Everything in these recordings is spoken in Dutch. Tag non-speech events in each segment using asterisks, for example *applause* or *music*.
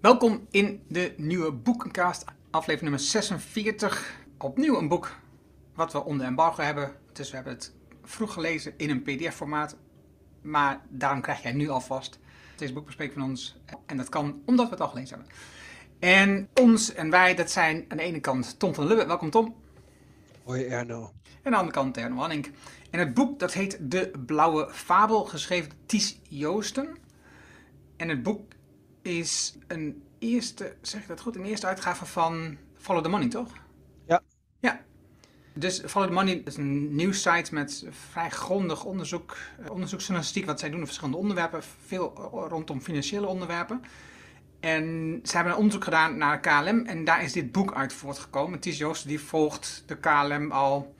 Welkom in de nieuwe boekencast, aflevering nummer 46. Opnieuw een boek wat we onder embargo hebben. Dus we hebben het vroeg gelezen in een pdf-formaat. Maar daarom krijg jij nu alvast deze boekbespreking van ons. En dat kan omdat we het al gelezen hebben. En ons en wij, dat zijn aan de ene kant Tom van Lubbe. Welkom Tom. Hoi Erno. En aan de andere kant Erno Wanning. En het boek dat heet De Blauwe Fabel, geschreven door Ties Joosten. En het boek is een eerste, zeg ik dat goed, een eerste uitgave van Follow the Money, toch? Ja. Ja. Dus Follow the Money is een nieuwssite met vrij grondig onderzoek, eh, onderzoeksjournalistiek, wat zij doen op verschillende onderwerpen, veel rondom financiële onderwerpen. En ze hebben een onderzoek gedaan naar KLM en daar is dit boek uit voortgekomen. Ties Joost die volgt de KLM al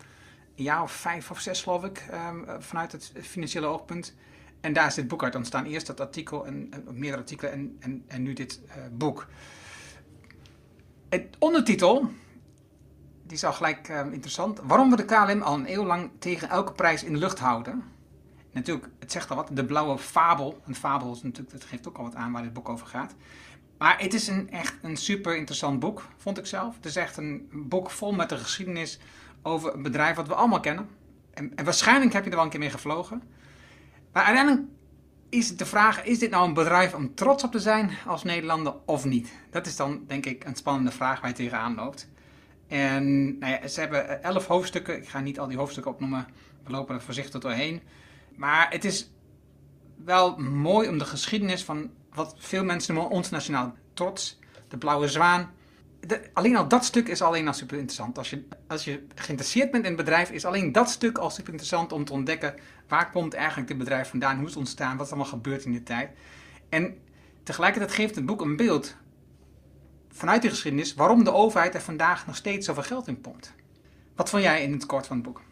een jaar of vijf of zes geloof ik, ehm, vanuit het financiële oogpunt. En daar is dit boek uit ontstaan. Eerst dat artikel, en, meerdere artikelen en, en, en nu dit uh, boek. Het ondertitel, die is al gelijk uh, interessant. Waarom we de KLM al een eeuw lang tegen elke prijs in de lucht houden. Natuurlijk, het zegt al wat, de blauwe fabel. Een fabel is natuurlijk, dat geeft ook al wat aan waar dit boek over gaat. Maar het is een, echt een super interessant boek, vond ik zelf. Het is echt een boek vol met de geschiedenis over een bedrijf wat we allemaal kennen. En, en waarschijnlijk heb je er wel een keer mee gevlogen. Maar uiteindelijk is het de vraag: is dit nou een bedrijf om trots op te zijn als Nederlander of niet? Dat is dan denk ik een spannende vraag waar je tegenaan loopt. En nou ja, ze hebben elf hoofdstukken. Ik ga niet al die hoofdstukken opnoemen. We lopen er voorzichtig doorheen. Maar het is wel mooi om de geschiedenis van wat veel mensen noemen ons nationaal trots, de blauwe zwaan. De, alleen al dat stuk is alleen al super interessant. Als je, als je geïnteresseerd bent in het bedrijf, is alleen dat stuk al super interessant om te ontdekken Waar komt eigenlijk dit bedrijf vandaan? Hoe is het ontstaan? Wat is allemaal gebeurd in die tijd? En tegelijkertijd geeft het boek een beeld vanuit de geschiedenis waarom de overheid er vandaag nog steeds zoveel geld in pompt. Wat vond jij in het kort van het boek?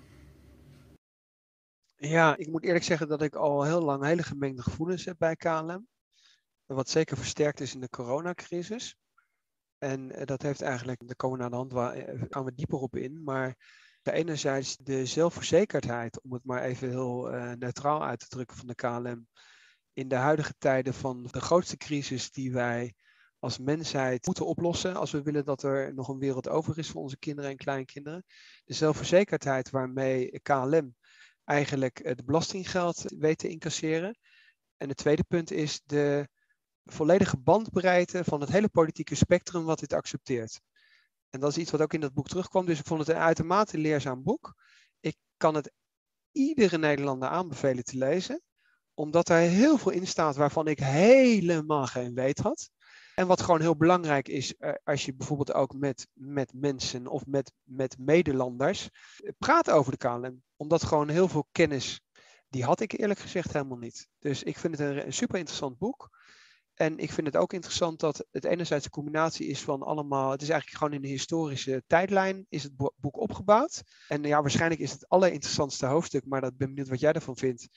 Ja, ik moet eerlijk zeggen dat ik al heel lang hele gemengde gevoelens heb bij KLM. Wat zeker versterkt is in de coronacrisis. En eh, dat heeft eigenlijk, daar komen we de hand, waar eh, gaan we dieper op in. Maar enerzijds de zelfverzekerdheid, om het maar even heel uh, neutraal uit te drukken van de KLM, in de huidige tijden van de grootste crisis die wij als mensheid moeten oplossen als we willen dat er nog een wereld over is voor onze kinderen en kleinkinderen. De zelfverzekerdheid waarmee KLM eigenlijk het belastinggeld weet te incasseren. En het tweede punt is de volledige bandbreedte van het hele politieke spectrum wat dit accepteert. En dat is iets wat ook in dat boek terugkwam. Dus ik vond het een uitermate leerzaam boek. Ik kan het iedere Nederlander aanbevelen te lezen. Omdat er heel veel in staat waarvan ik helemaal geen weet had. En wat gewoon heel belangrijk is, eh, als je bijvoorbeeld ook met, met mensen of met, met medelanders eh, praat over de KLM. Omdat gewoon heel veel kennis, die had ik eerlijk gezegd helemaal niet. Dus ik vind het een, een super interessant boek. En ik vind het ook interessant dat het enerzijds een combinatie is van allemaal. Het is eigenlijk gewoon in de historische tijdlijn is het boek opgebouwd. En ja, waarschijnlijk is het allerinteressantste hoofdstuk, maar dat ben benieuwd wat jij ervan vindt.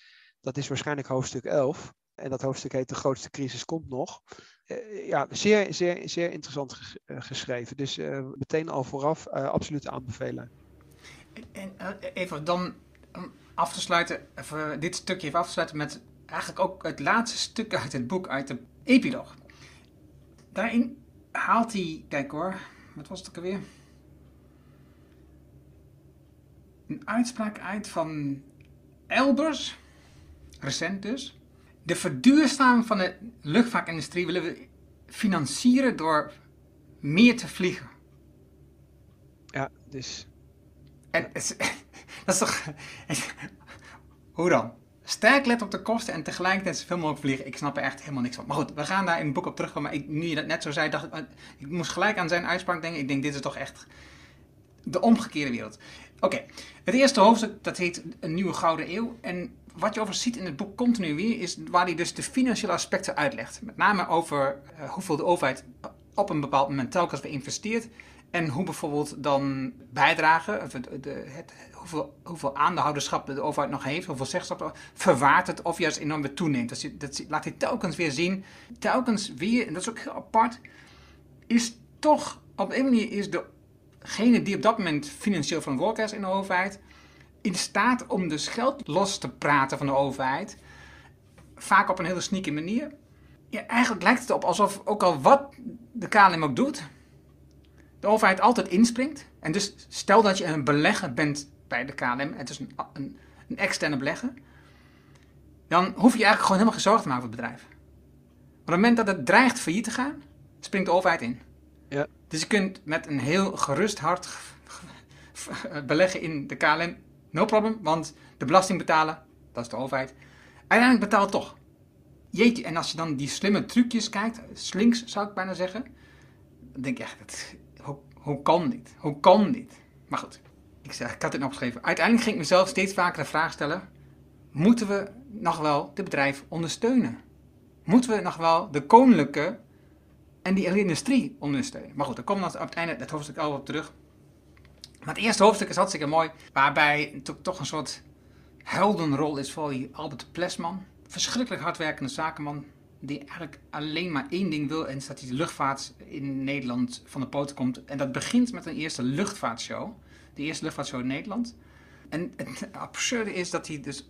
Dat is waarschijnlijk hoofdstuk 11. En dat hoofdstuk heet De grootste crisis komt nog. Uh, ja, zeer, zeer, zeer interessant uh, geschreven. Dus uh, meteen al vooraf absoluut aanbevelen. En even dan af te sluiten, even dit stukje even af te sluiten met eigenlijk ook het laatste stuk uit het boek, uit de epiloog. Daarin haalt hij, kijk hoor, wat was het ook alweer? Een uitspraak uit van Elbers, recent dus. De verduurzaming van de luchtvaartindustrie willen we financieren door meer te vliegen. Ja, dus. En, *laughs* dat is toch. *laughs* Hoe dan? Sterk let op de kosten en tegelijkertijd zoveel mogelijk vliegen. Ik snap er echt helemaal niks van. Maar goed, we gaan daar in het boek op terugkomen. Maar ik, nu je dat net zo zei, dacht ik, ik moest gelijk aan zijn uitspraak denken. Ik denk, dit is toch echt de omgekeerde wereld. Oké, het eerste hoofdstuk, dat heet Een Nieuwe Gouden Eeuw. En wat je over ziet in het boek continu weer, is waar hij dus de financiële aspecten uitlegt. Met name over uh, hoeveel de overheid op een bepaald moment telkens weer investeert. En hoe bijvoorbeeld dan bijdragen, het, hoeveel, hoeveel aandeelhouderschap de overheid nog heeft, hoeveel zeggenschap, verwaart het of juist enorm toeneemt. Dat, dat laat hij telkens weer zien. Telkens weer, en dat is ook heel apart, is toch op een manier is degene die op dat moment financieel verantwoordelijk is in de overheid, in staat om dus geld los te praten van de overheid. Vaak op een hele sneaky manier. ja, eigenlijk lijkt het op alsof ook al wat de KLM ook doet, de overheid altijd inspringt. En dus stel dat je een belegger bent bij de KLM, het is een, een, een externe belegger, dan hoef je eigenlijk gewoon helemaal geen zorgen te maken voor het bedrijf. op het moment dat het dreigt failliet te gaan, springt de overheid in. Ja. Dus je kunt met een heel gerust hart *laughs* beleggen in de KLM, no problem, want de belasting betalen, dat is de overheid. Uiteindelijk betaalt toch. Jeetje, en als je dan die slimme trucjes kijkt, slinks zou ik bijna zeggen, dan denk je echt, dat, hoe, hoe kan dit? Hoe kan dit? Maar goed, ik, zeg, ik had dit opgeschreven. Uiteindelijk ging ik mezelf steeds vaker de vraag stellen, moeten we nog wel dit bedrijf ondersteunen? Moeten we nog wel de koninklijke en die industrie ondersteunen? Maar goed, daar komt op het einde het hoofdstuk al op terug. Maar het eerste hoofdstuk is hartstikke mooi, waarbij toch een soort heldenrol is voor die Albert Plesman. Verschrikkelijk hardwerkende zakenman, die eigenlijk alleen maar één ding wil, en is dat hij de luchtvaart in Nederland van de poten komt. En dat begint met een eerste luchtvaartshow, de eerste luchtvaartshow in Nederland. En het absurde is dat hij dus,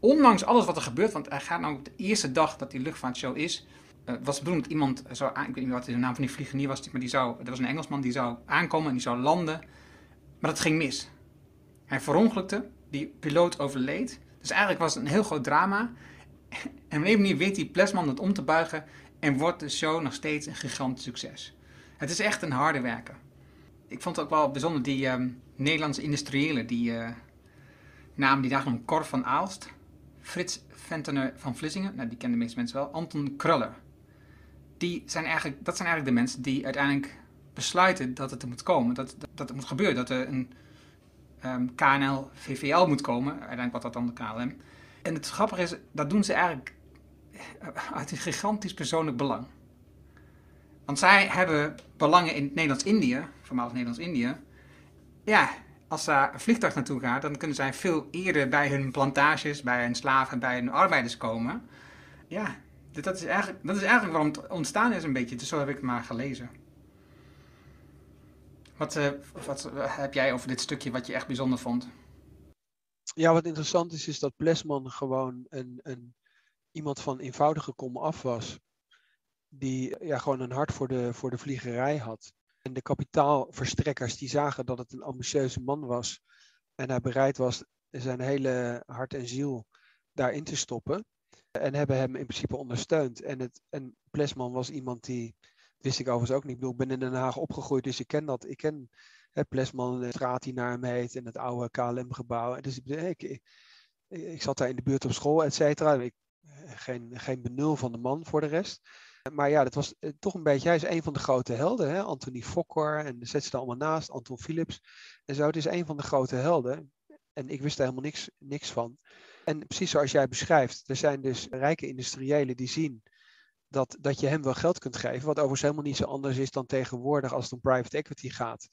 ondanks alles wat er gebeurt, want hij gaat nou op de eerste dag dat die luchtvaartshow is, uh, was bedoeld dat iemand zou ik weet niet wat de naam van die vliegenier was, maar die zou, er was een Engelsman die zou aankomen en die zou landen. Maar dat ging mis. Hij verongelukte, die piloot overleed. Dus eigenlijk was het een heel groot drama. En op een manier weet die Plesman het om te buigen en wordt de show nog steeds een gigantisch succes. Het is echt een harde werker. Ik vond het ook wel bijzonder, die um, Nederlandse industriëlen, die uh, namen die daar genoemd Cor van Aalst, Frits Ventener van Vlissingen, nou, die kennen de meeste mensen wel, Anton Kruller. Die zijn eigenlijk, dat zijn eigenlijk de mensen die uiteindelijk besluiten dat het er moet komen, dat, dat, het moet gebeuren, dat er een ehm, KNL, VVL moet komen, uiteindelijk wordt dat dan de KLM. En het grappige is, dat doen ze eigenlijk uit een gigantisch persoonlijk belang. Want zij hebben belangen in Nederlands-Indië, voormalig Nederlands-Indië. Ja, als daar een vliegtuig naartoe gaat, dan kunnen zij veel eerder bij hun plantages, bij hun slaven, bij hun arbeiders komen. Ja, dat is eigenlijk, dat is eigenlijk waarom het ontstaan is een beetje. Dus zo heb ik het maar gelezen. Wat, uh, wat heb jij over dit stukje wat je echt bijzonder vond? Ja, wat interessant is, is dat Plesman gewoon een, een, iemand van eenvoudige kom af was. Die ja, gewoon een hart voor de, voor de vliegerij had. En de kapitaalverstrekkers die zagen dat het een ambitieuze man was. En hij bereid was zijn hele hart en ziel daarin te stoppen. En hebben hem in principe ondersteund. En, het, en Plesman was iemand die, wist ik overigens ook niet. Ik bedoel, ik ben in Den Haag opgegroeid, dus ik ken dat. Ik ken hè, Plesman, de straat die naar hem heet en het oude KLM-gebouw. Dus ik, ik, ik, zat daar in de buurt op school, et cetera. Geen, geen benul van de man voor de rest. Maar ja, dat was eh, toch een beetje, hij is een van de grote helden. Hè? Anthony Fokker en zet ze er allemaal naast, Anton Philips en zo. Het is een van de grote helden. En ik wist er helemaal niks, niks van. En precies zoals jij beschrijft, er zijn dus rijke industriëlen die zien dat, dat je hem wel geld kunt geven. Wat overigens helemaal niet zo anders is dan tegenwoordig als het om private equity gaat.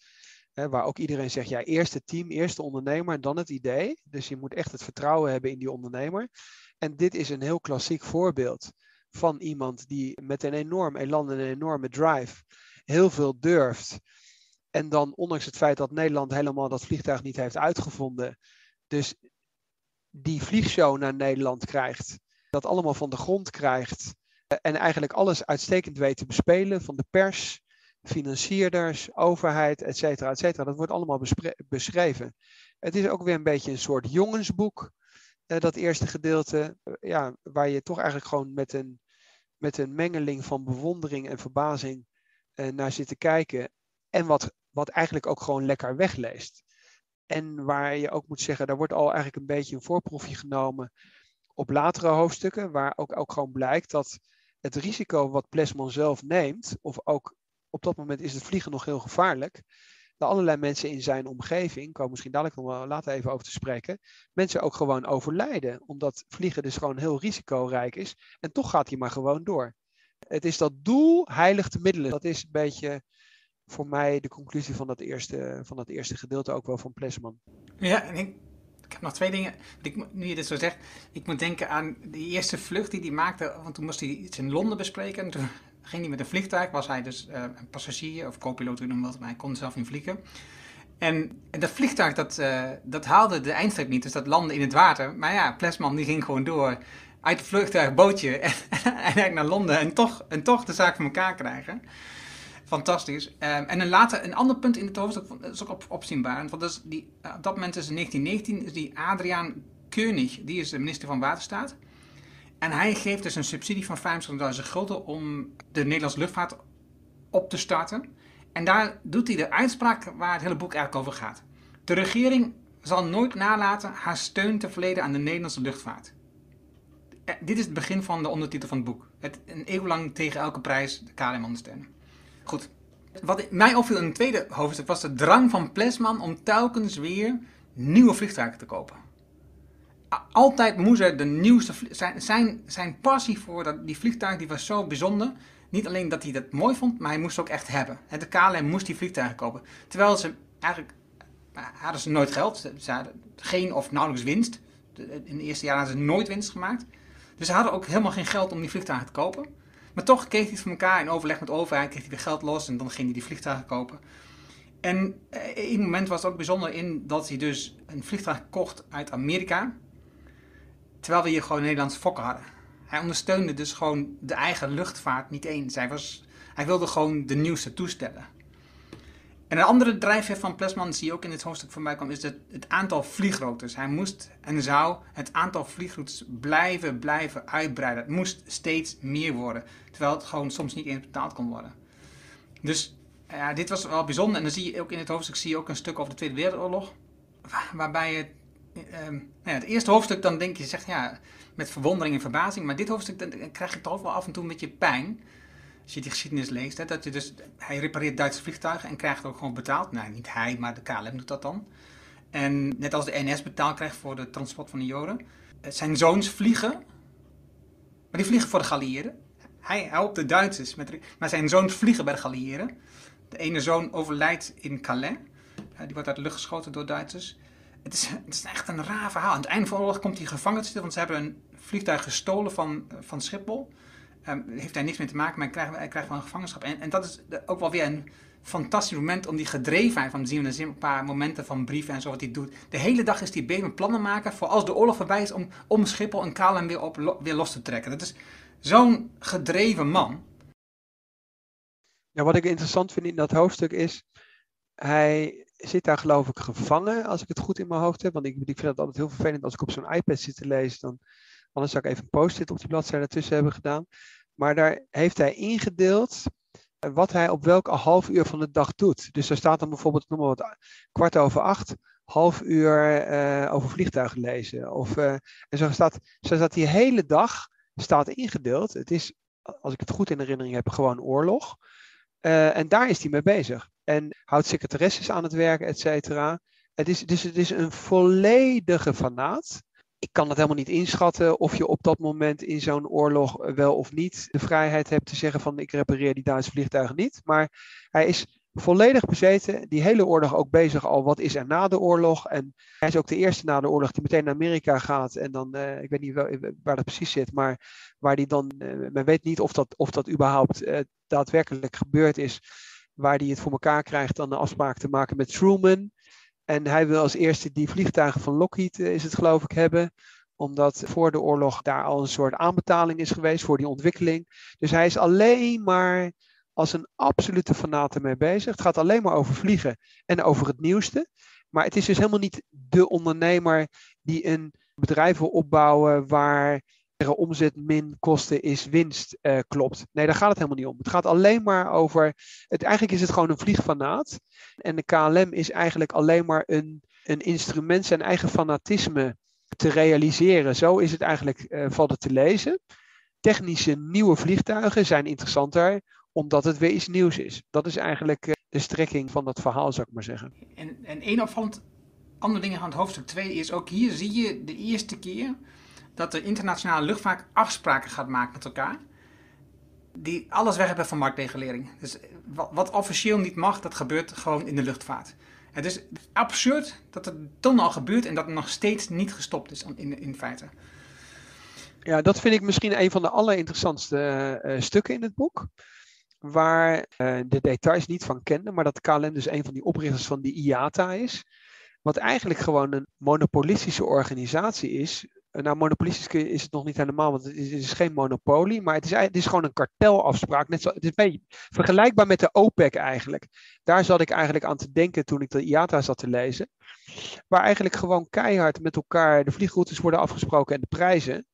Waar ook iedereen zegt, ja, eerst het team, eerst de ondernemer en dan het idee. Dus je moet echt het vertrouwen hebben in die ondernemer. En dit is een heel klassiek voorbeeld van iemand die met een enorm elan en een enorme drive heel veel durft. En dan, ondanks het feit dat Nederland helemaal dat vliegtuig niet heeft uitgevonden, dus die vliegshow naar Nederland krijgt, dat allemaal van de grond krijgt en eigenlijk alles uitstekend weet te bespelen, van de pers, financierders, overheid, et cetera, et cetera. Dat wordt allemaal beschreven. Het is ook weer een beetje een soort jongensboek, uh, dat eerste gedeelte, uh, ja, waar je toch eigenlijk gewoon met een, met een mengeling van bewondering en verbazing uh, naar zit te kijken. En wat, wat eigenlijk ook gewoon lekker wegleest. En waar je ook moet zeggen, daar wordt al eigenlijk een beetje een voorproefje genomen op latere hoofdstukken, waar ook, ook gewoon blijkt dat het risico wat Plesman zelf neemt, of ook op dat moment is het vliegen nog heel gevaarlijk. Dat allerlei mensen in zijn omgeving, komen misschien dadelijk nog wel later even over te spreken, mensen ook gewoon overlijden. Omdat vliegen dus gewoon heel risicorijk is. En toch gaat hij maar gewoon door. Het is dat doel heiligt de middelen. Dat is een beetje voor mij de conclusie van dat eerste, van dat eerste gedeelte ook wel van Plesman. Ja, en ik, ik heb nog twee dingen. Ik, nu je dit zo zegt, ik moet denken aan die eerste vlucht die hij maakte. Want toen moest hij iets in Londen bespreken. En toen ging hij met een vliegtuig, was hij dus uh, een passagier of co-piloot, noemen wat, maar hij kon zelf niet vliegen. En, dat vliegtuig, dat, uh, dat haalde de eindstreep niet, dus dat landde in het water. Maar ja, Plesman die ging gewoon door uit het vliegtuig bootje en, *laughs* naar Londen en toch, en toch de zaak voor elkaar krijgen. Fantastisch. Ehm, en een, later, een ander punt in het hoofdstuk is ook op. Want dat die, op dat moment is in 1919 is die Adriaan Keunig, die is de minister van Waterstaat. En hij geeft dus een subsidie van 25.000 gulden om de Nederlandse luchtvaart op te starten. En daar doet hij de uitspraak waar het hele boek eigenlijk over gaat. De regering zal nooit nalaten haar steun te verleden aan de Nederlandse luchtvaart. Eh, dit is het begin van de ondertitel van het boek. Het, een eeuw lang tegen elke prijs de KLM ondersteunen. Goed. Wat mij opviel in het tweede hoofdstuk was de drang van Plesman om telkens weer nieuwe vliegtuigen te kopen. Altijd moest er de nieuwste. Zijn, zijn, zijn passie voor dat, die vliegtuigen die was zo bijzonder. Niet alleen dat hij dat mooi vond, maar hij moest het ook echt hebben. De KLM moest die vliegtuigen kopen. Terwijl ze eigenlijk eh, hadden ze nooit geld. Ze hadden geen of nauwelijks winst. In de eerste jaren hadden ze nooit winst gemaakt. Dus ze hadden ook helemaal geen geld om die vliegtuigen te kopen. Maar toch kreeg hij het van elkaar in overleg met de overheid, kreeg hij weer geld los en dan ging hij die vliegtuigen kopen. En in een moment was het ook bijzonder in dat hij dus een vliegtuig kocht uit Amerika, terwijl we hier gewoon Nederlandse fokken hadden. Hij ondersteunde dus gewoon de eigen luchtvaart niet eens. Hij, was, hij wilde gewoon de nieuwste toestellen. En een andere drijfveer van Plesman, zie je ook in dit hoofdstuk voorbij komen, is het, het aantal vliegroutes. Hij moest en zou het aantal vliegroutes blijven, blijven uitbreiden. Het moest steeds meer worden, terwijl het gewoon soms niet eens betaald kon worden. Dus ja, dit was wel bijzonder. En dan zie je ook in het hoofdstuk zie je ook een stuk over de Tweede Wereldoorlog, waarbij het, eh, nou het eerste hoofdstuk dan denk je, zegt ja, met verwondering en verbazing, maar dit hoofdstuk dan krijg je toch wel af en toe een beetje pijn als je die geschiedenis leest, hè, dat je dus, hij repareert Duitse vliegtuigen en krijgt ook gewoon betaald. Nou, niet hij, maar de KLM doet dat dan. En net als de NS betaald krijgt voor de transport van de Joden. Eh, zijn zoons vliegen, maar die vliegen voor de Galliëren. Hij helpt de Duitsers, met, maar zijn zoons vliegen bij de Galliëren. De ene zoon overlijdt in Calais. die wordt uit de lucht geschoten door Duitsers. Het is, het is echt een raar verhaal. Aan het einde van de oorlog komt hij gevangen te zitten, want ze hebben een vliegtuig gestolen van, van Schiphol. Um, heeft daar niks mee te maken, maar hij krijgt, hij krijgt wel een gevangenschap. En, en dat is ook wel weer een fantastisch moment om die gedrevenheid van te zien. We zien een paar momenten van brieven en zo wat hij doet. De hele dag is hij bezig met plannen maken voor als de oorlog voorbij is om, om Schiphol en KLM weer, op, weer los te trekken. Dat is zo'n gedreven man. Ja, wat ik interessant vind in dat hoofdstuk is, hij zit daar geloof ik gevangen, als ik het goed in mijn hoofd heb. Want ik, ik vind het altijd heel vervelend als ik op zo'n iPad zit te lezen. Dan, anders zou ik even een post-it op die bladzijde ertussen hebben gedaan. Maar daar heeft hij ingedeeld eh, wat hij op welk half uur van de dag doet. Dus er staat dan bijvoorbeeld, noem maar wat, kwart over acht, half uur uh, over vliegtuigen lezen. Of, uh, en zo staat, zo staat die hele dag staat ingedeeld. Het is, als ik het goed in herinnering heb, gewoon oorlog. En daar is hij mee bezig. En houdt secretaresses aan het werk, et cetera. Het is, dus het is een volledige fanaat ik kan het helemaal niet inschatten of je op dat moment in zo'n oorlog wel of niet de vrijheid hebt te zeggen van ik repareer die Duitse vliegtuigen niet. Maar hij is volledig bezeten, die hele oorlog ook bezig al wat is er na de oorlog. En hij is ook de eerste na de oorlog die meteen naar Amerika gaat en dan, uh, ik weet niet waar dat precies zit, maar waar die dan, uh, men weet niet of dat, of dat überhaupt daadwerkelijk gebeurd is, waar hij het voor elkaar krijgt dan een afspraak te maken met Truman. En hij wil als eerste die vliegtuigen van Lockheed, eh, is het geloof ik, hebben omdat voor de oorlog daar al een soort aanbetaling is geweest voor die ontwikkeling. Dus hij is alleen maar als een absolute fanaat mee bezig. Het gaat alleen maar over vliegen en over het nieuwste. Maar het is dus helemaal niet de ondernemer die een bedrijf wil opbouwen waar omzet min kosten is winst uh, klopt. Nee, daar gaat het helemaal niet om. Het gaat alleen maar over. Het, eigenlijk is het gewoon een vliegfanaat. En de KLM is eigenlijk alleen maar een, een instrument zijn eigen fanatisme te realiseren. Zo is het eigenlijk, uh, valt het te lezen. Technische nieuwe vliegtuigen zijn interessanter omdat het weer iets nieuws is. Dat is eigenlijk uh, de strekking van dat verhaal, zou ik maar zeggen. En, en één opvallend andere dingen van het hoofdstuk 2 is ook hier zie je de eerste keer dat de internationale luchtvaart afspraken gaat maken met elkaar. Die alles weg hebben van marktregulering. Dus wat, wat officieel niet mag, dat gebeurt gewoon in de luchtvaart. Het is absurd dat het toen al gebeurt en dat het nog steeds niet gestopt is in, in feite. Ja, dat vind ik misschien een van de allerinteressantste uh, stukken in het boek. Waar de details niet van kenden, maar dat KLM dus een van die oprichters van die IATA is. Wat eigenlijk gewoon een monopolistische organisatie is, nou, monopolistisch is het nog niet helemaal, want het is, het is geen monopolie, maar het is, het is gewoon een kartelafspraak. Net zo, het is een beetje vergelijkbaar met de OPEC eigenlijk. Daar zat ik eigenlijk aan te denken toen ik de IATA zat te lezen. Waar eigenlijk gewoon keihard met elkaar de vliegroutes worden afgesproken en de prijzen.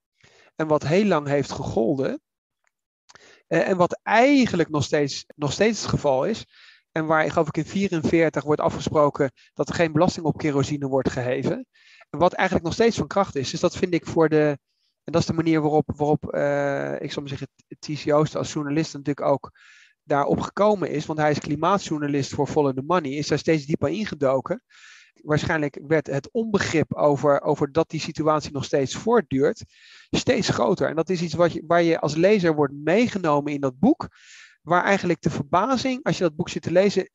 En wat heel lang heeft gegolden. Eh, en wat eigenlijk nog steeds, nog steeds het geval is. En waar, geloof ik, in 1944 wordt afgesproken dat er geen belasting op kerosine wordt geheven. Wat eigenlijk nog steeds van kracht is. Dus dat vind ik voor de. En dat is de manier waarop, waarop uh, ik zal maar zeggen, TCO's als journalist natuurlijk ook daarop gekomen is. Want hij is klimaatjournalist voor Follow the Money. Is daar steeds dieper ingedoken. Waarschijnlijk werd het onbegrip over, over dat die situatie nog steeds voortduurt, steeds groter. En dat is iets wat je, waar je als lezer wordt meegenomen in dat boek. Waar eigenlijk de verbazing, als je dat boek zit te lezen,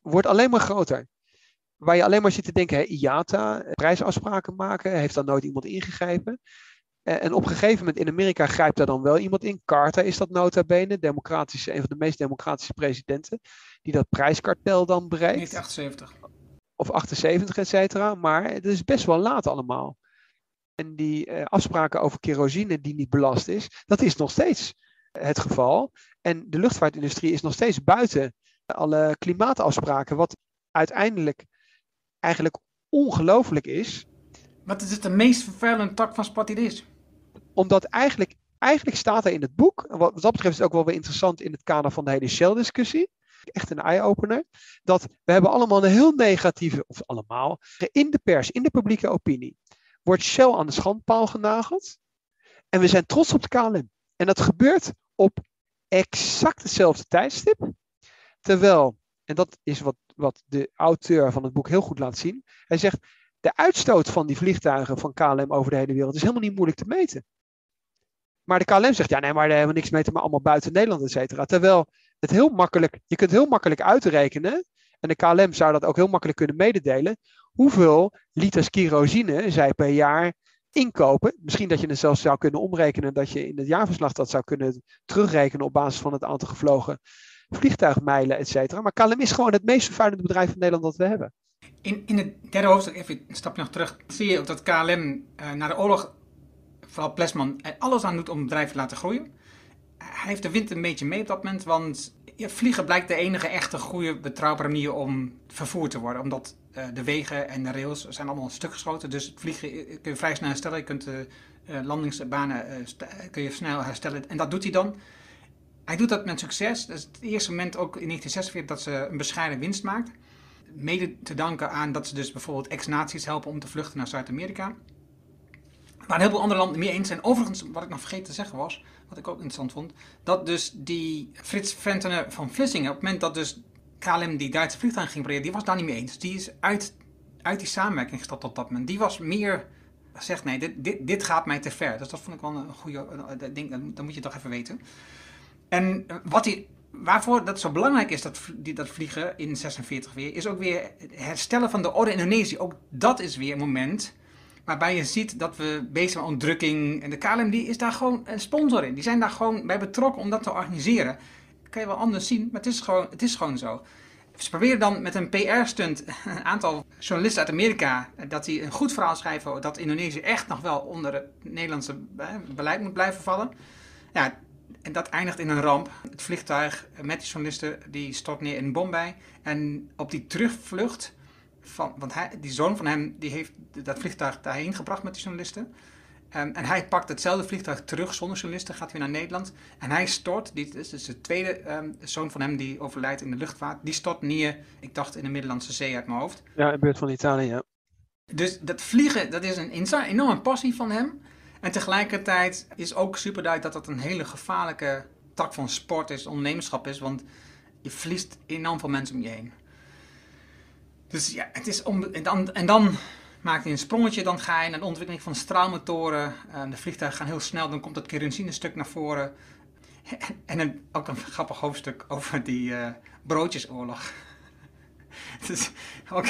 wordt alleen maar groter waar je alleen maar zit te denken, hè, IATA, prijsafspraken maken, heeft daar nooit iemand ingegrepen. Eh, en op een gegeven moment in Amerika grijpt daar dan wel iemand in. Carter is dat nota bene, democratische, een van de meest democratische presidenten, die dat prijskartel dan breekt. 1978. Of 78, et cetera. Maar het is best wel laat allemaal. En die uh, afspraken over kerosine die niet belast is, dat is nog steeds het geval. En de luchtvaartindustrie is nog steeds buiten alle klimaatafspraken, wat uiteindelijk eigenlijk ongelooflijk is. Wat is het de meest vervuilende tak van Spatidis? Omdat eigenlijk, eigenlijk staat er in het boek, wat, wat dat betreft is het ook wel weer interessant in het kader van de hele Shell-discussie, echt een eye-opener, dat we hebben allemaal een heel negatieve, of allemaal, in de pers, in de publieke opinie, wordt Shell aan de schandpaal genageld. En we zijn trots op de KLM. En dat gebeurt op exact hetzelfde tijdstip. Terwijl, en dat is wat wat de auteur van het boek heel goed laat zien. Hij zegt, de uitstoot van die vliegtuigen van KLM over de hele wereld is helemaal niet moeilijk te meten. Maar de KLM zegt, ja nee, maar daar hebben we niks mee te maken, allemaal buiten Nederland, et cetera. Terwijl het heel makkelijk, je kunt heel makkelijk uitrekenen, en de KLM zou dat ook heel makkelijk kunnen mededelen, hoeveel liters kerosine zij per jaar inkopen. Misschien dat je het zelfs zou kunnen omrekenen, dat je in het jaarverslag dat zou kunnen terugrekenen op basis van het aantal gevlogen vliegtuigmijlen, et cetera. Maar KLM is gewoon het meest vervuilende bedrijf van Nederland dat we hebben. In, in het derde hoofdstuk, even een stapje nog terug, zie je ook dat KLM uh, na de oorlog, vooral Plesman, er alles aan doet om het bedrijf te laten groeien. Hij heeft de wind een beetje mee op dat moment, want vliegen blijkt de enige echte goede, betrouwbare manier om vervoerd te worden. Omdat uh, de wegen en de rails zijn allemaal een stuk geschoten. Dus vliegen eh, kun je vrij snel herstellen. Je kunt de landingsbanen kun je snel herstellen. En dat doet hij dan. Hij doet dat met succes. Dat is het eerste moment ook in 1946 dat ze een bescheiden winst maakt. Mede te danken aan dat ze dus bijvoorbeeld ex-naties helpen om te vluchten naar Zuid-Amerika. Waar een heleboel andere landen mee eens zijn. Overigens, wat ik nog vergeten te zeggen was, wat ik ook interessant vond, dat dus die Frits Ventener van Vlissingen, op het moment dat dus KLM die Duitse vliegtuig ging proberen, die was daar niet mee eens. Die is uit, uit die samenwerking gestapt op dat moment. Die was meer zegt nee, dit, dit, dit gaat mij te ver. Dus dat vond ik wel een goede ding, dat moet je toch even weten. En eh, wat hij, waarvoor dat zo belangrijk is, dat, dat vliegen in 46 weer, is ook weer het herstellen van de orde in Indonesië. Ook dat is weer een moment waarbij je ziet dat we bezig zijn met ontdrukking. En de KLM die is daar gewoon een sponsor in. Die zijn daar gewoon bij betrokken om dat te organiseren. Dat kan je wel anders zien, maar het is gewoon, het is gewoon zo. Ze proberen dan met een PR-stunt *laughs* een aantal journalisten uit Amerika dat die een goed verhaal schrijven dat Indonesië echt nog wel onder het Nederlandse eh, beleid moet blijven vallen. Ja, en dat eindigt in een ramp. Het vliegtuig met die journalisten die stort neer in Bombay. En op die terugvlucht, van, want hij, die zoon van hem die heeft dat vliegtuig daarheen gebracht met die journalisten. Um, en hij pakt hetzelfde vliegtuig terug zonder journalisten, gaat weer naar Nederland. En hij stort, dit is dus de tweede um, zoon van hem die overlijdt in de luchtvaart, die stort neer, ik dacht in de Middellandse Zee uit mijn hoofd. Ja, in de buurt van Italië, ja. Dus dat vliegen, dat is een enorme passie van hem. En tegelijkertijd is ook super duidelijk dat dat een hele gevaarlijke tak van sport is, ondernemerschap is, want je verliest enorm veel mensen om je heen. Dus ja, het is om, en, dan, en dan maak je een sprongetje, dan ga je naar de ontwikkeling van straalmotoren. Uh, de vliegtuigen gaan heel snel, dan komt het kerosine stuk naar voren. En, en een, ook een grappig hoofdstuk over die uh, broodjesoorlog. *laughs* dus ook,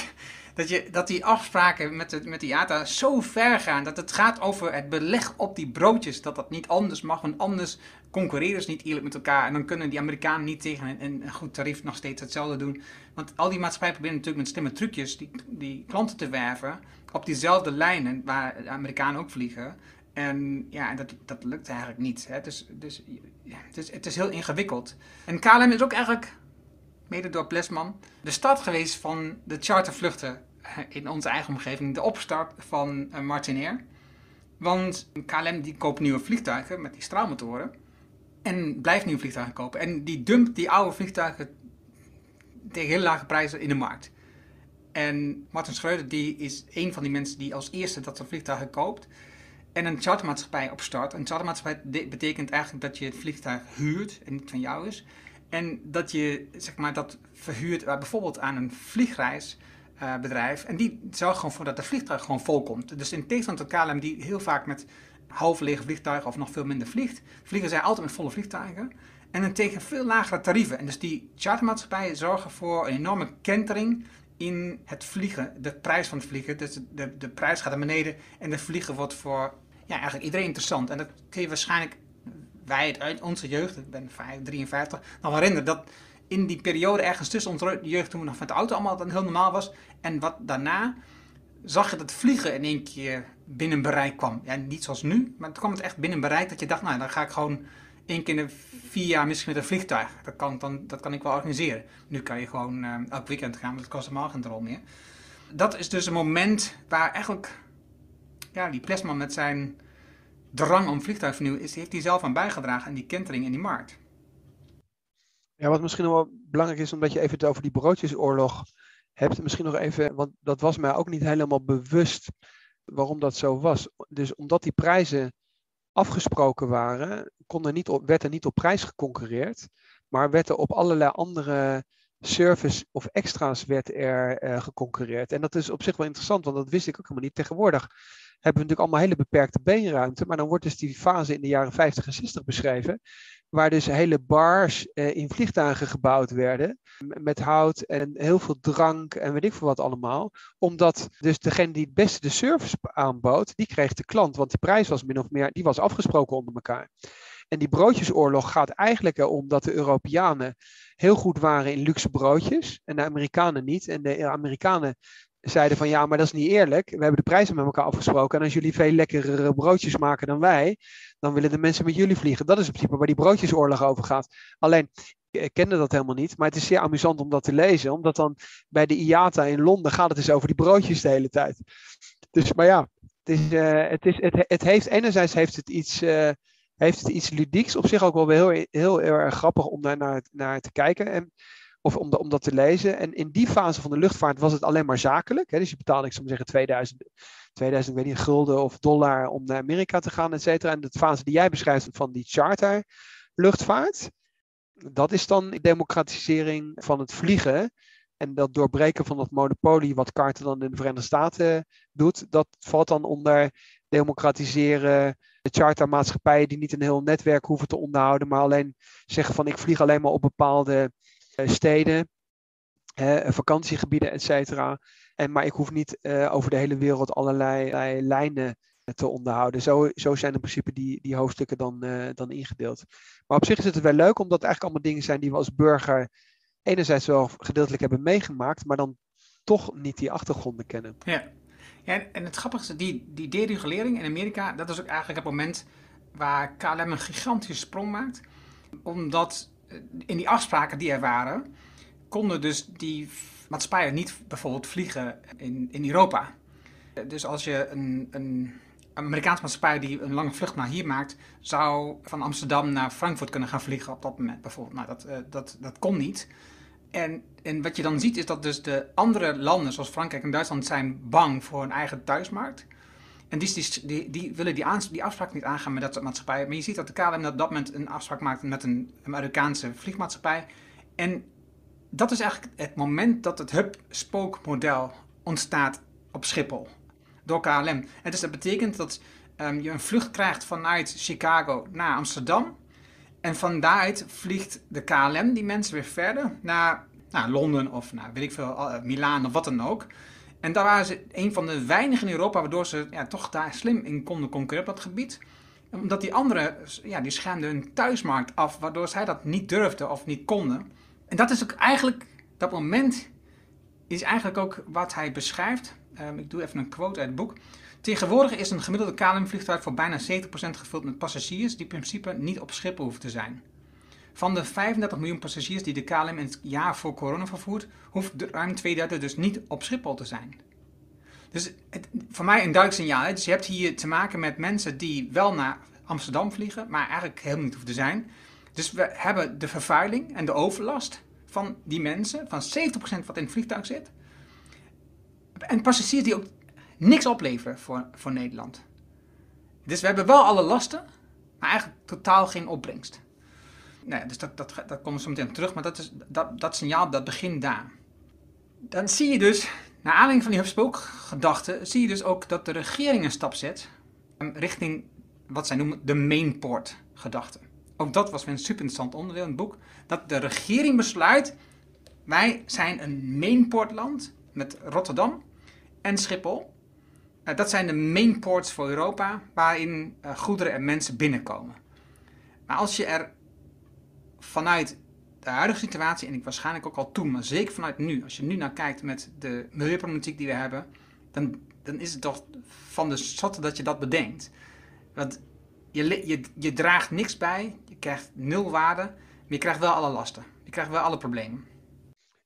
dat, je, dat die afspraken met, de, met de IATA zo ver gaan. Dat het gaat over het beleg op die broodjes. Dat dat niet anders mag, want anders concurreren ze niet eerlijk met elkaar. En dan kunnen die Amerikanen niet tegen een, een goed tarief nog steeds hetzelfde doen. Want al die maatschappijen proberen natuurlijk met slimme trucjes die, die klanten te werven. Op diezelfde lijnen waar de Amerikanen ook vliegen. En ja, dat, dat lukt eigenlijk niet. Hè. Dus, dus ja, het, is, het is heel ingewikkeld. En KLM is ook eigenlijk, mede door Plesman, de start geweest van de chartervluchten in onze eigen omgeving. De opstart van uh, Martinair. Want KLM die koopt nieuwe vliegtuigen met die straalmotoren. En blijft nieuwe vliegtuigen kopen. En die dumpt die oude vliegtuigen tegen hele lage prijzen in de markt. En Martin Schreuder die is een van die mensen die als eerste dat soort vliegtuigen koopt en een chartermaatschappij opstart. Een chartermaatschappij betekent eigenlijk dat je het vliegtuig huurt en niet van jou is. En dat je zeg maar, dat verhuurt uh, bijvoorbeeld aan een vliegreisbedrijf. Uh, en die zorgt gewoon voor dat de vliegtuig gewoon vol komt. Dus in tegenstelling tot KLM, die heel vaak met half lege vliegtuigen of nog veel minder vliegt, vliegen zij altijd met volle vliegtuigen. En dan tegen veel lagere tarieven. En dus die chartermaatschappijen zorgen voor een enorme kentering in het vliegen, de prijs van het vliegen. Dus de, de prijs gaat naar beneden en het vliegen wordt voor ja, eigenlijk iedereen interessant. En dat kun je waarschijnlijk, wij uit onze jeugd, ik ben 53, nog herinneren dat in die periode ergens tussen onze jeugd, toen we nog met de auto allemaal dan heel normaal was. En wat daarna zag je dat vliegen in één keer binnen bereik kwam. Ja, niet zoals nu, maar het kwam het echt binnen bereik dat je dacht, nou dan ga ik gewoon één keer in de vier jaar misschien met een vliegtuig. Dat kan, dan, dat kan ik wel organiseren. Nu kan je gewoon uh, elk weekend gaan, maar dat kost helemaal geen rol meer. Dat is dus een moment waar eigenlijk ja, die Plesman met zijn drang om vliegtuigvernieuwing is, heeft hij zelf aan bijgedragen aan die kentering in die markt. Ja, wat misschien wel belangrijk is, omdat je even het over die broodjesoorlog hebt, misschien nog even, want dat was mij ook niet helemaal bewust waarom dat zo was. Dus omdat die prijzen afgesproken waren, kon er niet op, werd er niet op prijs geconcurreerd, maar werd er op allerlei andere service of extra's werd er uh, geconcurreerd. En dat is op zich wel interessant, want dat wist ik ook helemaal niet. Tegenwoordig hebben we natuurlijk allemaal hele beperkte beenruimte, maar dan wordt dus die fase in de jaren 50 en 60 beschreven, waar dus hele bars uh, in vliegtuigen gebouwd werden, met hout en heel veel drank en weet ik veel wat allemaal. Omdat dus degene die het beste de service aanbood, die kreeg de klant, want de prijs was min of meer, die was afgesproken onder elkaar. En die broodjesoorlog gaat eigenlijk erom dat de Europeanen heel goed waren in luxe broodjes en de Amerikanen niet. En de Amerikanen zeiden van ja, maar dat is niet eerlijk. We hebben de prijzen met elkaar afgesproken. En als jullie veel lekkerere broodjes maken dan wij, dan willen de mensen met jullie vliegen. Dat is in principe waar die broodjesoorlog over gaat. Alleen, ik kende dat helemaal niet, maar het is zeer amusant om dat te lezen. Omdat dan bij de IATA in Londen gaat het dus over die broodjes de hele tijd. Dus, maar ja, het, is, uh, het, is, het, het heeft enerzijds heeft het iets... Uh, heeft het iets ludieks. Op zich ook wel heel, heel, heel erg grappig om daar naar, naar te kijken. En, of om, dat te lezen. En in die fase van de luchtvaart was het alleen maar zakelijk. Hè? Dus je betaalde, ik zou zeggen, 2000, 2000 weet niet, gulden of dollar om naar Amerika te gaan, et cetera. En de fase die jij beschrijft van die charter luchtvaart, dat is dan democratisering van het vliegen. En dat doorbreken van dat monopolie, wat Carter dan in de Verenigde Staten doet, dat valt dan onder democratiseren, de chartermaatschappijen die niet een heel netwerk hoeven te onderhouden, maar alleen zeggen van ik vlieg alleen maar op bepaalde steden, uh, vakantiegebieden, et cetera. En, maar ik hoef niet uh, over de hele wereld allerlei lijnen te onderhouden. Zo, zo zijn in principe die, die hoofdstukken dan, dan ingedeeld. Maar op zich is het wel leuk, omdat het eigenlijk allemaal dingen zijn die we als burger enerzijds wel gedeeltelijk hebben meegemaakt, maar dan toch niet die achtergronden kennen. Ja, ja, en het grappige is, die, die deregulering in Amerika, dat is ook eigenlijk het moment waar KLM een gigantische sprong maakt. Omdat eh, in die afspraken die er waren, konden dus die maatschappijen niet bijvoorbeeld vliegen in, in Europa. Dus als je een, een Amerikaanse maatschappij die een lange vlucht naar hier maakt, zou van Amsterdam naar Frankfurt kunnen gaan vliegen op dat moment bijvoorbeeld. Nou, dat, uh, dat, dat kon niet. En, en wat je dan ziet is dat dus de andere landen, zoals Frankrijk en Duitsland, zijn bang voor hun eigen thuismarkt. En die, die, willen die, afspraak niet aangaan met dat soort maatschappijen. Maar je ziet dat de KLM op dat moment een afspraak maakt met een Amerikaanse vliegmaatschappij. En dat is eigenlijk het moment dat het hub-spoke model ontstaat op Schiphol. Door KLM. En dus dat betekent dat um, je een vlucht krijgt vanuit Chicago naar Amsterdam. En van daaruit vliegt de KLM die mensen weer verder naar, naar Londen of naar weet ik veel, uh, Milaan of wat dan ook. En daar waren ze een van de weinigen in Europa waardoor ze ja, toch daar slim in konden concurreren op dat gebied. Omdat die anderen, ja, die schermden hun thuismarkt af, waardoor zij dat niet durfden of niet konden. En dat is ook eigenlijk, dat moment is eigenlijk ook wat hij beschrijft. Um, ik doe even een quote uit het boek. Tegenwoordig is een gemiddelde KLM-vliegtuig voor bijna 70% gevuld met passagiers die in principe niet op Schiphol hoeven te zijn. Van de 35 miljoen passagiers die de KLM in het jaar voor corona vervoert, hoeft ruim twee derde dus niet op Schiphol te zijn. Dus voor mij een duidelijk signaal. Dus je hebt hier te maken met mensen die wel naar Amsterdam vliegen, maar eigenlijk helemaal niet hoeven te zijn. Dus we hebben de vervuiling en de overlast van die mensen, van 70% wat in het vliegtuig zit. En passagiers die ook niks opleveren voor, voor Nederland. Dus we hebben wel alle lasten, maar eigenlijk totaal geen opbrengst. Nou ja, dus dat, dat, dat we zo meteen terug, maar dat, is, dat, dat signaal, dat begint daar. Dan zie je dus, naar aanleiding van die hubspoke-gedachte, zie je dus ook dat de regering een stap zet richting wat zij noemen de mainport-gedachte. Ook dat was weer een super interessant onderdeel in het boek. Dat de regering besluit, wij zijn een mainportland met Rotterdam en Schiphol. Uh, dat zijn de mainports voor Europa, waarin uh, goederen en mensen binnenkomen. Maar als je er vanuit de huidige situatie, en ik waarschijnlijk ook al toen, maar zeker vanuit nu, als je nu naar kijkt met de milieuproblematiek die we hebben, dan, dan is het toch van de zotte dat je dat bedenkt. Want je, je, je draagt niks bij, je krijgt nul waarde, maar je krijgt wel alle lasten. Je krijgt wel alle problemen.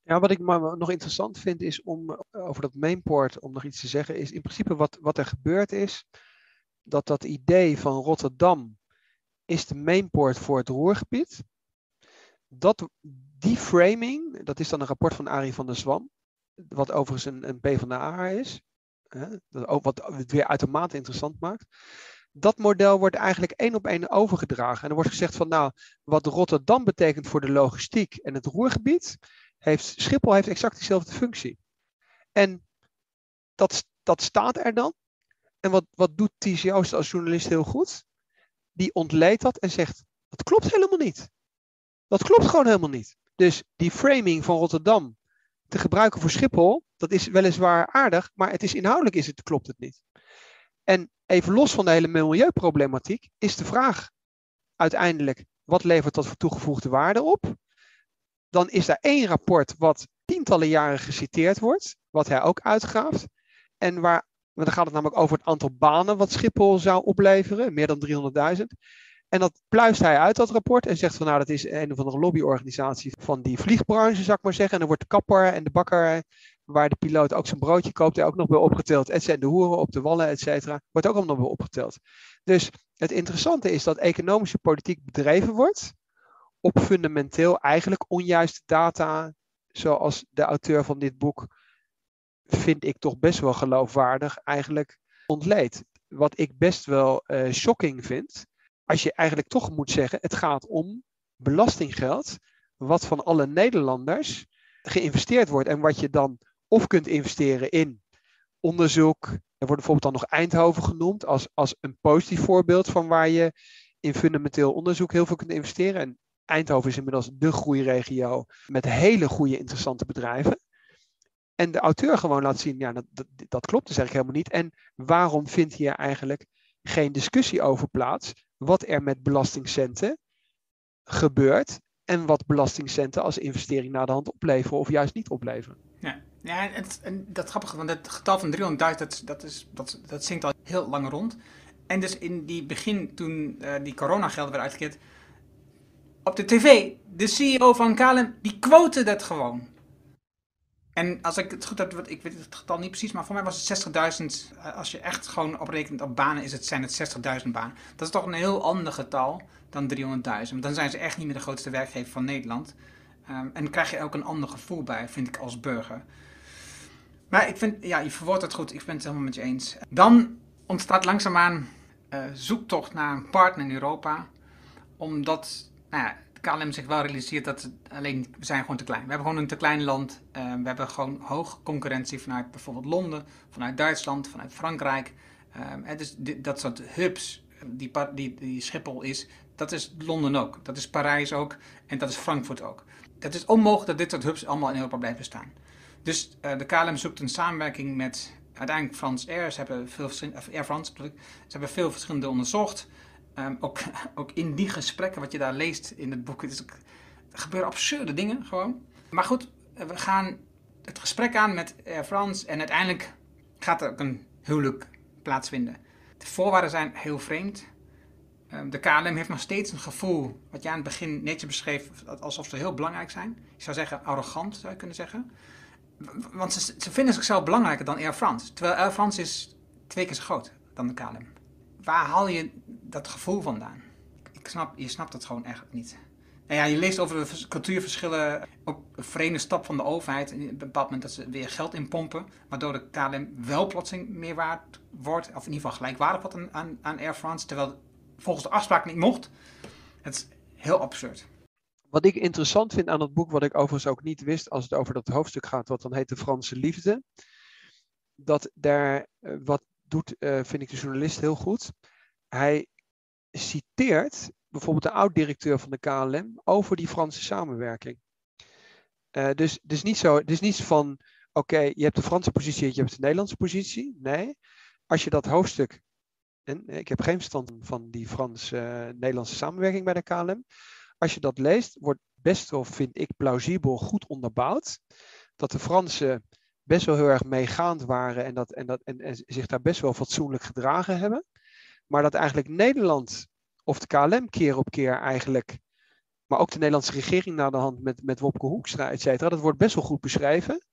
Ja, wat ik maar nog interessant vind is om eh, over dat mainport, om nog iets te zeggen, is in principe wat, wat er gebeurd is, dat dat idee van Rotterdam is de mainport voor het Roergebied dat, die framing, dat is dan een rapport van Arie van der Zwam, wat overigens een, een P van de A is, wat het weer uitermate interessant maakt. Dat model wordt eigenlijk één op één overgedragen. En er wordt gezegd van nou, wat Rotterdam betekent voor de logistiek en het roergebied, heeft Schiphol heeft exact dezelfde functie. En dat, dat staat er dan. En wat, wat doet TCO als journalist heel goed? Die ontleedt dat en zegt, dat klopt helemaal niet. Dat klopt gewoon helemaal niet. Dus die framing van Rotterdam te gebruiken voor Schiphol, dat is weliswaar aardig, maar het is inhoudelijk is het, klopt het niet. En even los van de hele milieuproblematiek, is de vraag uiteindelijk, wat levert dat voor toegevoegde waarde op? Dan is er één rapport wat tientallen jaren geciteerd wordt, wat hij ook uitgraaft. En waar, dan gaat het namelijk over het aantal banen wat Schiphol zou opleveren, meer dan 300.000. En dat pluist hij uit, dat rapport, en zegt van nou, dat is een of andere lobbyorganisatie van die vliegbranche, zou ik maar zeggen. En dan wordt de kapper en de bakker, waar de piloot ook zijn broodje koopt, er ook nog bij opgeteld. Et cetera, de hoeren op de wallen, et cetera, wordt ook allemaal nog bij opgeteld. Dus het interessante is dat economische politiek bedreven wordt op fundamenteel eigenlijk onjuiste data, zoals de auteur van dit boek, vind ik toch best wel geloofwaardig, eigenlijk ontleed. Wat ik best wel uh, shocking vind, als je eigenlijk toch moet zeggen, het gaat om belastinggeld, wat van alle Nederlanders geïnvesteerd wordt en wat je dan of kunt investeren in onderzoek. Er wordt bijvoorbeeld dan nog Eindhoven genoemd als, als een positief voorbeeld van waar je in fundamenteel onderzoek heel veel kunt investeren. En Eindhoven is inmiddels de groeiregio met hele goede, interessante bedrijven. En de auteur gewoon laat zien, ja, dat, dat, dat klopt dus eigenlijk helemaal niet. En waarom vindt hier eigenlijk geen discussie over plaats wat er met belastingcenten gebeurt en wat belastingcenten als investering naar de hand opleveren of juist niet opleveren. Ja, ja het, en dat grappige, want het getal van 300.000, dat, dat, is, dat, dat zingt al heel lang rond. En dus in die begin, toen uh, die coronagelden werden uitgekeerd, op de tv, de CEO van KLM, die quote dat gewoon. En als ik het goed heb, ik weet het getal niet precies, maar voor mij was het 60.000. Eh, als je echt gewoon oprekent op banen, is het, zijn het 60.000 banen. Dat is toch een heel ander getal dan 300.000. Dan zijn ze echt niet meer de grootste werkgever van Nederland. Um, en krijg je ook een ander gevoel bij, vind ik als burger. Maar ik vind, ja, je verwoordt het goed. Ik ben het helemaal met je eens. Dan ontstaat langzaamaan uh, zoektocht naar een partner in Europa. Omdat, nou ja, KLM zich wel realiseert dat alleen, we zijn gewoon te klein. We hebben gewoon een te klein land. Uh, we hebben gewoon hoge concurrentie vanuit bijvoorbeeld Londen, vanuit Duitsland, vanuit Frankrijk. Uh, dus dat soort hubs die, die, die Schiphol is, dat is Londen ook. Dat is Parijs ook en dat is Frankfurt ook. Het is onmogelijk dat dit soort hubs allemaal in Europa blijven staan. Dus de KLM zoekt een samenwerking met uiteindelijk Frans Air. Ze hebben veel Air France Ze hebben veel verschillende onderzocht. Ehm, ook, *laughs* ook in die gesprekken, wat je daar leest in het boek, is, er gebeuren absurde dingen gewoon. Maar goed, we gaan het gesprek aan met Air France en uiteindelijk gaat er ook een huwelijk plaatsvinden. De voorwaarden zijn heel vreemd. Ehm, de KLM heeft nog steeds een gevoel, wat jij aan het begin netjes beschreef, alsof ze heel belangrijk zijn. Ik zou zeggen arrogant, zou je kunnen zeggen. Want ze, ze vinden zichzelf belangrijker dan Air France. Terwijl Air France is twee keer zo groot dan de KLM. Waar haal je dat gevoel vandaan? Ik snap, je snapt het gewoon echt niet. Nou ja, je leest over de cultuurverschillen, ook een vreemde stap van de overheid. Op een bepaald moment dat ze weer geld inpompen, waardoor de KLM wel plotseling meer waard wordt, of in ieder geval gelijkwaardig wordt aan, aan, Air France, terwijl volgens de afspraak niet mocht. Het is heel absurd. Wat ik interessant vind aan het boek, wat ik overigens ook niet wist als het over dat hoofdstuk gaat, wat dan heet De Franse Liefde, dat daar, eh, wat doet, uh, vind ik de journalist heel goed. Hij citeert bijvoorbeeld de oud-directeur van de KLM over die Franse samenwerking. Uh, dus, dus, niet zo, dus niet van, oké, je hebt de Franse positie, je hebt de Nederlandse positie. Nee, als je dat hoofdstuk, en ik heb geen verstand van die Frans-Nederlandse samenwerking bij de KLM. Als je dat leest, wordt best wel, vind ik, plausibel goed onderbouwd. Dat de Fransen best wel heel erg meegaand waren en, dat, en, dat, en zich daar best wel fatsoenlijk gedragen hebben. Maar dat eigenlijk Nederland of de KLM keer op keer eigenlijk, maar ook de Nederlandse regering naar de hand met, met Wopke Hoekstra, et cetera, dat wordt best wel goed beschreven.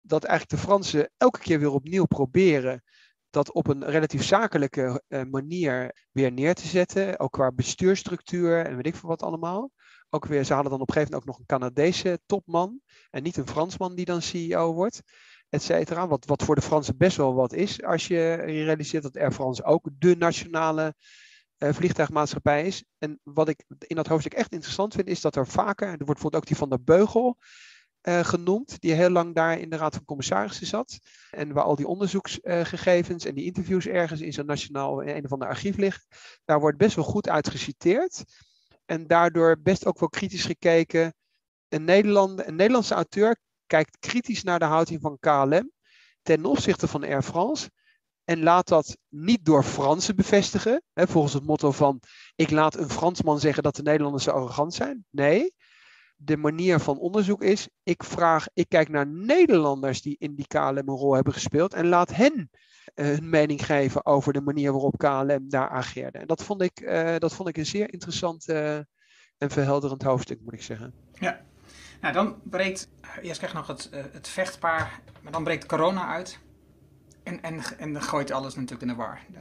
Dat eigenlijk de Fransen elke keer weer opnieuw proberen dat op een relatief zakelijke uh, manier weer neer te zetten. Ook qua bestuurstructuur en weet ik veel wat allemaal. Ook weer, ze hadden dan op een gegeven moment ook nog een Canadese topman. En niet een Fransman die dan CEO wordt. Et cetera. Wat, wat voor de Fransen best wel wat is. Als je realiseert dat Air France ook de nationale uh, vliegtuigmaatschappij is. En wat ik in dat hoofdstuk echt interessant vind, is dat er vaker, er wordt bijvoorbeeld ook die van de Beugel uh, genoemd, die heel lang daar in de Raad van Commissarissen zat. En waar al die onderzoeksgegevens en die interviews ergens in zo'n nationaal een of ander archief liggen. Daar wordt best wel goed uit geciteerd. En daardoor best ook wel kritisch gekeken. Een, Nederland, een Nederlandse auteur kijkt kritisch naar de houding van KLM ten opzichte van Air France. En laat dat niet door Fransen bevestigen. Hè, volgens het motto van: ik laat een Fransman zeggen dat de Nederlanders arrogant zijn. Nee, de manier van onderzoek is: ik vraag, ik kijk naar Nederlanders die in die KLM een rol hebben gespeeld en laat hen uh, hun mening geven over de manier waarop KLM daar ageerde. En dat vond ik, uh, dat vond ik een zeer interessant uh, en verhelderend hoofdstuk, moet ik zeggen. Ja, nou dan breekt, eerst krijg je nog het, het vechtpaar, maar dan breekt corona uit. En, en, en dan gooit alles natuurlijk in de war. De,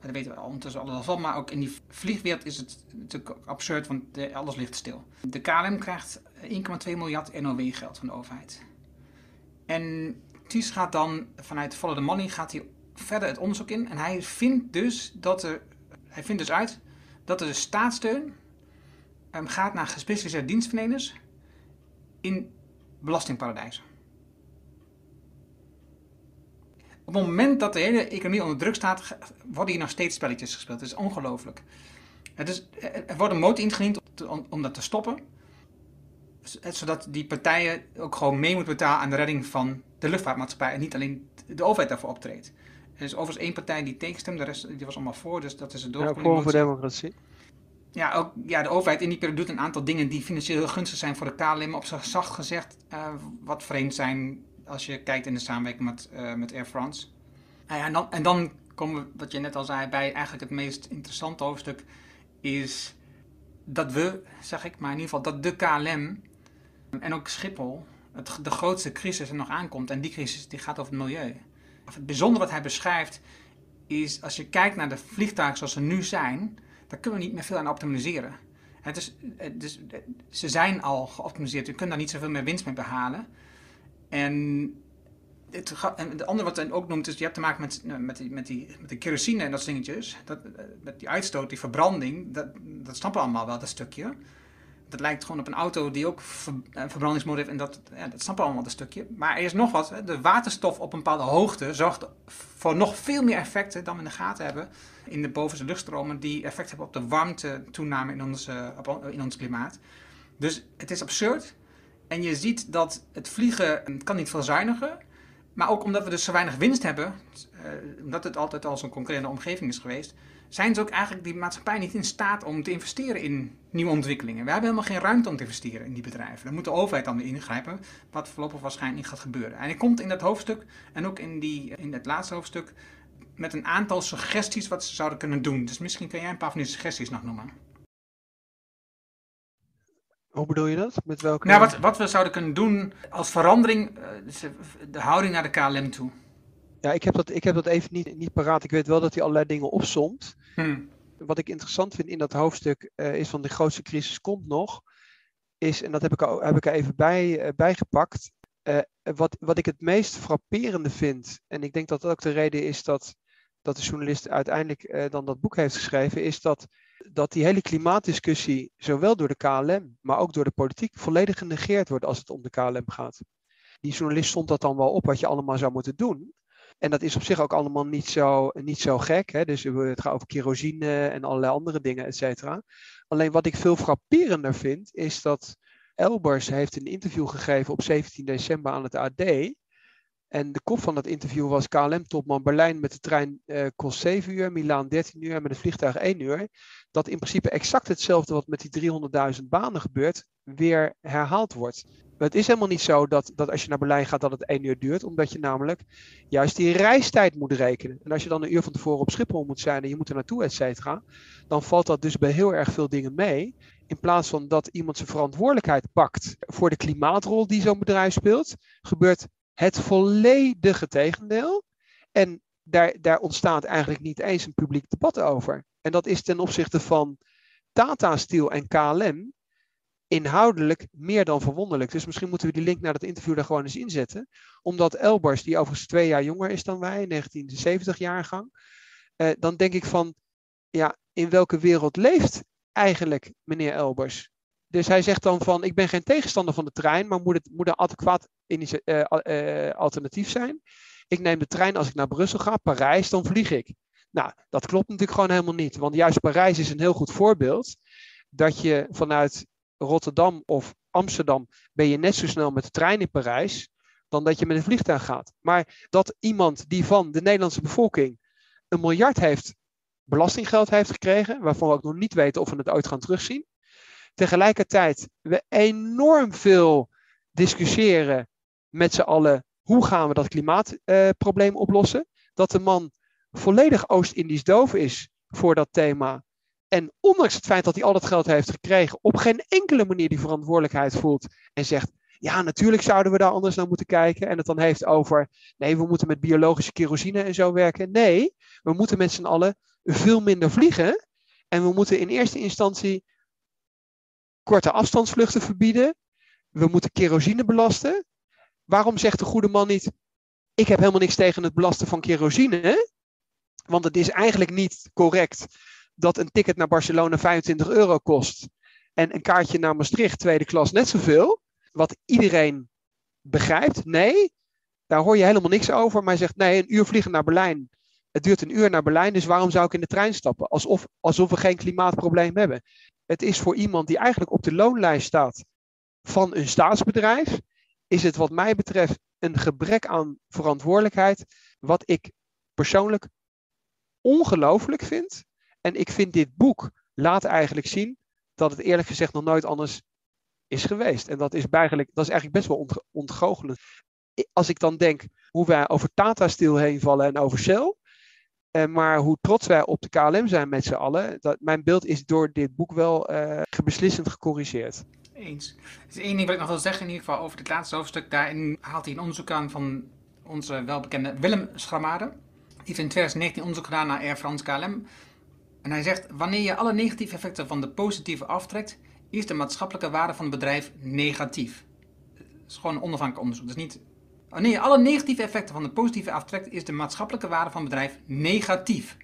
dat weten we ondertussen alles van. Maar ook in die vliegwereld is het natuurlijk absurd, want alles ligt stil. De KLM krijgt 1,2 miljard NOW-geld van de overheid. En Ties gaat dan vanuit Follow the Money gaat hij verder het onderzoek in. En hij vindt dus, dat er, hij vindt dus uit dat er de staatssteun um, gaat naar gespecialiseerde dienstverleners in belastingparadijzen. Op het moment dat de hele economie onder druk staat, worden hier nog steeds spelletjes gespeeld. Het is ongelooflijk. Het is, er wordt een motie ingediend om, om dat te stoppen. Zodat die partijen ook gewoon mee moeten betalen aan de redding van de luchtvaartmaatschappij. En niet alleen de overheid daarvoor optreedt. Er is overigens één partij die tegenstemde, de rest die was allemaal voor. Dus dat is het doorgekomen. Ja, voor democratie. Ja, ook, ja, de overheid in periode doet een aantal dingen die financieel gunstig zijn voor de KLM. Op zich zacht gezegd, uh, wat vreemd zijn als je kijkt in de samenwerking met, uh, met Air France. Nou ja, en, dan, en dan komen we, wat je net al zei, bij eigenlijk het meest interessante hoofdstuk. Is dat we, zeg ik, maar in ieder geval dat de KLM en ook Schiphol het, de grootste crisis er nog aankomt. En die crisis die gaat over het milieu. Het bijzondere wat hij beschrijft is als je kijkt naar de vliegtuigen zoals ze nu zijn, daar kunnen we niet meer veel aan optimaliseren. Het is, is, ze zijn al geoptimaliseerd, je kunt daar niet zoveel meer winst mee behalen. En het, en andere wat hij ook noemt, is je hebt te maken met, nou, met, die, met, die, met de kerosine en dat dingetjes. Dat, eh, met die uitstoot, die verbranding, dat, dat snappen we allemaal wel, dat stukje. Dat lijkt gewoon op een auto die ook een verbrandingsmotor heeft en dat, ja, dat snappen we allemaal dat stukje. Maar er is nog wat, de waterstof op een bepaalde hoogte zorgt voor nog veel meer effecten dan we in de gaten hebben in de bovenste luchtstromen, die effect hebben op de warmte toename in ons, in ons klimaat. Dus het is absurd En je ziet dat het vliegen het kan niet veel zuiniger. Maar ook omdat we dus zo weinig winst hebben, omdat het altijd al zo'n concurrerende omgeving is geweest, zijn ze ook eigenlijk die maatschappij niet in staat om te investeren in nieuwe ontwikkelingen. We hebben helemaal geen ruimte om te investeren in die bedrijven. Daar moet de overheid dan ingrijpen, wat voorlopig waarschijnlijk niet gaat gebeuren. En ik komt in dat hoofdstuk en ook in, die, in het laatste hoofdstuk met een aantal suggesties wat ze zouden kunnen doen. Dus misschien kun jij een paar van die suggesties nog noemen. Hoe bedoel je dat? Met welke... Nou, wat, wat we zouden kunnen doen als verandering, uh, de houding naar de KLM toe. Ja, ik heb dat, ik heb dat even niet, niet paraat. Ik weet wel dat hij allerlei dingen opsomt. Hmm. Wat ik interessant vind in dat hoofdstuk uh, is van de grootste crisis komt nog. Is, en dat heb ik, heb ik er even bij, uh, bijgepakt. Uh, wat, wat ik het meest frapperende vind, en ik denk dat dat ook de reden is dat, dat de journalist uiteindelijk dan dat boek heeft geschreven, is dat, dat die hele klimaatdiscussie zowel door de KLM, maar ook door de politiek volledig genegeerd wordt als het om de KLM gaat. Die journalist stond dat dan wel op wat je allemaal zou moeten doen. En dat is op zich ook allemaal niet zo, niet zo gek. Hè? Dus het gaat over kerosine en allerlei andere dingen, et cetera. Alleen wat ik veel frapperender vind, is dat Elbers heeft een interview gegeven op 17 december aan het AD. En de kop van dat interview was KLM-topman Berlijn met de trein uh, kost 7 uur, Milaan 13 uur en met het vliegtuig 1 uur. Dat in principe exact hetzelfde wat met die 300.000 banen gebeurt, weer herhaald wordt. Maar het is helemaal niet zo dat, dat als je naar Berlijn gaat dat het één uur duurt, omdat je namelijk juist die reistijd moet rekenen. En als je dan een uur van tevoren op Schiphol moet zijn en je moet er naartoe, et cetera, dan valt dat dus bij heel erg veel dingen mee. In plaats van dat iemand zijn verantwoordelijkheid pakt voor de klimaatrol die zo'n bedrijf speelt, gebeurt het volledige tegendeel. En daar, daar ontstaat eigenlijk niet eens een publiek debat over. En dat is ten opzichte van Tata Steel en KLM inhoudelijk meer dan verwonderlijk. Dus misschien moeten we die link naar dat interview daar gewoon eens inzetten. Omdat Elbers, die overigens twee jaar jonger is dan wij, 1970 jaargang, eh, dan denk ik van, ja, in welke wereld leeft eigenlijk meneer Elbers? Dus hij zegt dan van, ik ben geen tegenstander van de trein, maar moet het moet een adequaat uh, uh, alternatief zijn. Ik neem de trein als ik naar Brussel ga, Parijs, dan vlieg ik. Nou, dat klopt natuurlijk gewoon helemaal niet. Want juist Parijs is een heel goed voorbeeld dat je vanuit Rotterdam of Amsterdam ben je net zo snel met de trein in Parijs dan dat je met een vliegtuig gaat. Maar dat iemand die van de Nederlandse bevolking een miljard heeft belastinggeld heeft gekregen, waarvan we ook nog niet weten of we het ooit gaan terugzien. Tegelijkertijd we enorm veel discussiëren met z'n allen hoe gaan we dat klimaatprobleem uh, oplossen. Dat de man volledig Oost-Indisch doof is voor dat thema. En ondanks het feit dat hij al dat geld heeft gekregen, op geen enkele manier die verantwoordelijkheid voelt en zegt: Ja, natuurlijk zouden we daar anders naar moeten kijken. En het dan heeft over: Nee, we moeten met biologische kerosine en zo werken. Nee, we moeten met z'n allen veel minder vliegen. En we moeten in eerste instantie korte afstandsvluchten verbieden. We moeten kerosine belasten. Waarom zegt de goede man niet: Ik heb helemaal niks tegen het belasten van kerosine? Want het is eigenlijk niet correct dat een ticket naar Barcelona 25 euro kost en een kaartje naar Maastricht tweede klas net zoveel, wat iedereen begrijpt. Nee, daar hoor je helemaal niks over. Maar hij zegt nee, een uur vliegen naar Berlijn. Het duurt een uur naar Berlijn, dus waarom zou ik in de trein stappen? Alsof, alsof we geen klimaatprobleem hebben. Het is voor iemand die eigenlijk op de loonlijst staat van een staatsbedrijf, is het wat mij betreft een gebrek aan verantwoordelijkheid, wat ik persoonlijk ongelooflijk vind. En ik vind dit boek laat eigenlijk zien dat het eerlijk gezegd nog nooit anders is geweest. En dat is eigenlijk, dat is eigenlijk best wel ontgoochelend. Als ik dan denk hoe wij over Tata Steel heen vallen en over Shell. Eh, maar hoe trots wij op de KLM zijn met z'n allen. Dat, mijn beeld is door dit boek wel uh, beslissend gecorrigeerd. Eens. Er is één ding wat ik nog wil zeggen in ieder geval over het laatste hoofdstuk. Daarin haalt hij een onderzoek aan van onze welbekende Willem Schramade. Die heeft in 2019 onderzoek gedaan naar Air France KLM. En hij zegt, wanneer je alle negatieve effecten van de positieve aftrekt, is de maatschappelijke waarde van het bedrijf negatief. Dat is gewoon een onafhankelijk onderzoek. Dus niet... Wanneer je alle negatieve effecten van de positieve aftrekt, is de maatschappelijke waarde van het bedrijf negatief.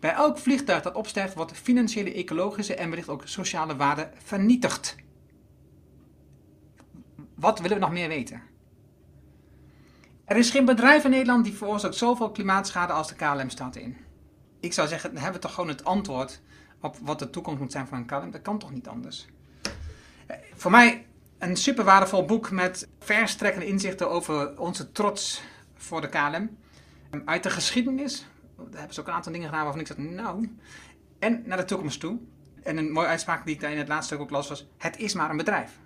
Bij elk vliegtuig dat opstijgt, wordt financiële, ecologische en wellicht ook sociale waarde vernietigd. Wat willen we nog meer weten? Er is geen bedrijf in Nederland die veroorzaakt zoveel klimaatschade als de KLM staat in ik zou zeggen, dan hebben we toch gewoon het antwoord op wat de toekomst moet zijn van een KLM. Dat kan toch niet anders? Eh, voor mij Een super waardevol boek met verstrekkende inzichten over onze trots voor de KLM. Uit de geschiedenis, daar hebben ze ook een aantal dingen gedaan waarvan ik zeg, nou... En naar de toekomst toe. En een mooie uitspraak die ik daar in het laatste stuk ook las was, het is maar een bedrijf.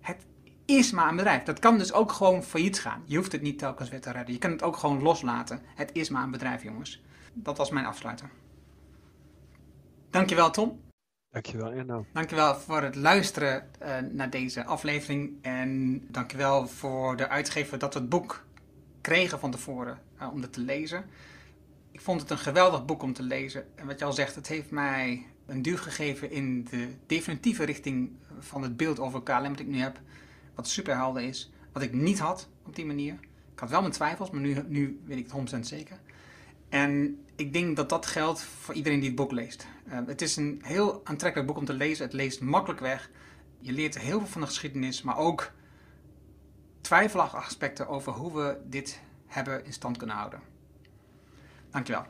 Het is maar een bedrijf. Dat kan dus ook gewoon failliet gaan. Je hoeft het niet telkens weer te redden. Je kan het ook gewoon loslaten. Het is maar een bedrijf, jongens. Dat was mijn afsluiter. Dankjewel, Tom. Dankjewel, Erno. Dankjewel voor het luisteren uh, naar deze aflevering. En dankjewel voor de uitgever dat we het boek kregen van tevoren uh, om het te lezen. Ik vond het een geweldig boek om te lezen. En wat je al zegt, het heeft mij een duw gegeven in de definitieve richting van het beeld over KLM dat ik nu heb. Wat super helder is. Wat ik niet had op die manier. Ik had wel mijn twijfels, maar nu, nu weet ik het 100% zeker. En ik denk dat dat geldt voor iedereen die het boek leest. Uh, het is een heel aantrekkelijk boek om te lezen. Het leest makkelijk weg. Je leert heel veel van de geschiedenis, maar ook twijfelachtige aspecten over hoe we dit hebben in stand kunnen houden. Dankjewel.